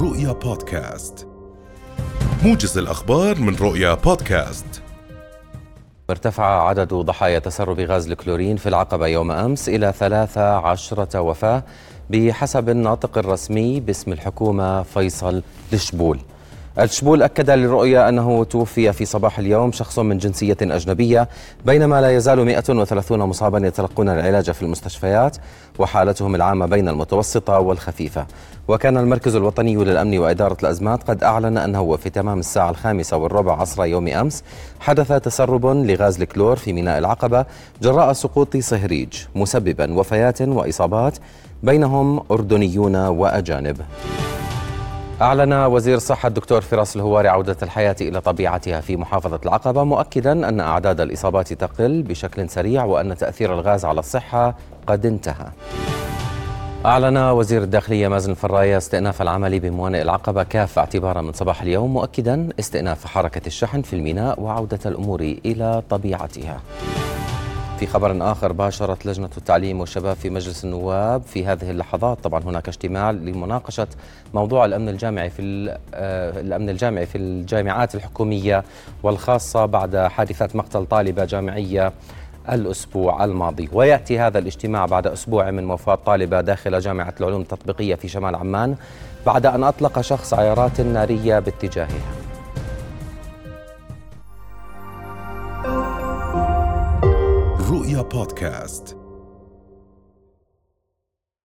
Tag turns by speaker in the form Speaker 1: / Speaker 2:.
Speaker 1: رؤيا بودكاست. موجز الأخبار من رؤيا بودكاست.
Speaker 2: ارتفع عدد ضحايا تسرب غاز الكلورين في العقبة يوم أمس إلى 13 وفاة بحسب الناطق الرسمي باسم الحكومة فيصل الشبول الشبول أكد للرؤيا أنه توفي في صباح اليوم شخص من جنسية أجنبية بينما لا يزال 130 مصابا يتلقون العلاج في المستشفيات وحالتهم العامة بين المتوسطة والخفيفة. وكان المركز الوطني للأمن وإدارة الأزمات قد أعلن أنه في تمام الساعة الخامسة والربع عصر يوم أمس حدث تسرب لغاز الكلور في ميناء العقبة جراء سقوط صهريج مسببا وفيات وإصابات بينهم أردنيون وأجانب. أعلن وزير الصحة الدكتور فراس الهواري عودة الحياة إلى طبيعتها في محافظة العقبة مؤكدا أن أعداد الإصابات تقل بشكل سريع وأن تأثير الغاز على الصحة قد انتهى. أعلن وزير الداخلية مازن الفراية استئناف العمل بموانئ العقبة كافة اعتبارا من صباح اليوم مؤكدا استئناف حركة الشحن في الميناء وعودة الأمور إلى طبيعتها. في خبر آخر باشرت لجنة التعليم والشباب في مجلس النواب في هذه اللحظات. طبعا هناك اجتماع لمناقشة موضوع الأمن الجامعي في الأمن الجامعي في الجامعات الحكومية والخاصة بعد حادثة مقتل طالبة جامعية الأسبوع الماضي. ويأتي هذا الاجتماع بعد أسبوع من وفاة طالبة داخل جامعة العلوم التطبيقية في شمال عمان بعد أن أطلق شخص عيارات نارية باتجاهها.
Speaker 1: رؤيا بودكاست.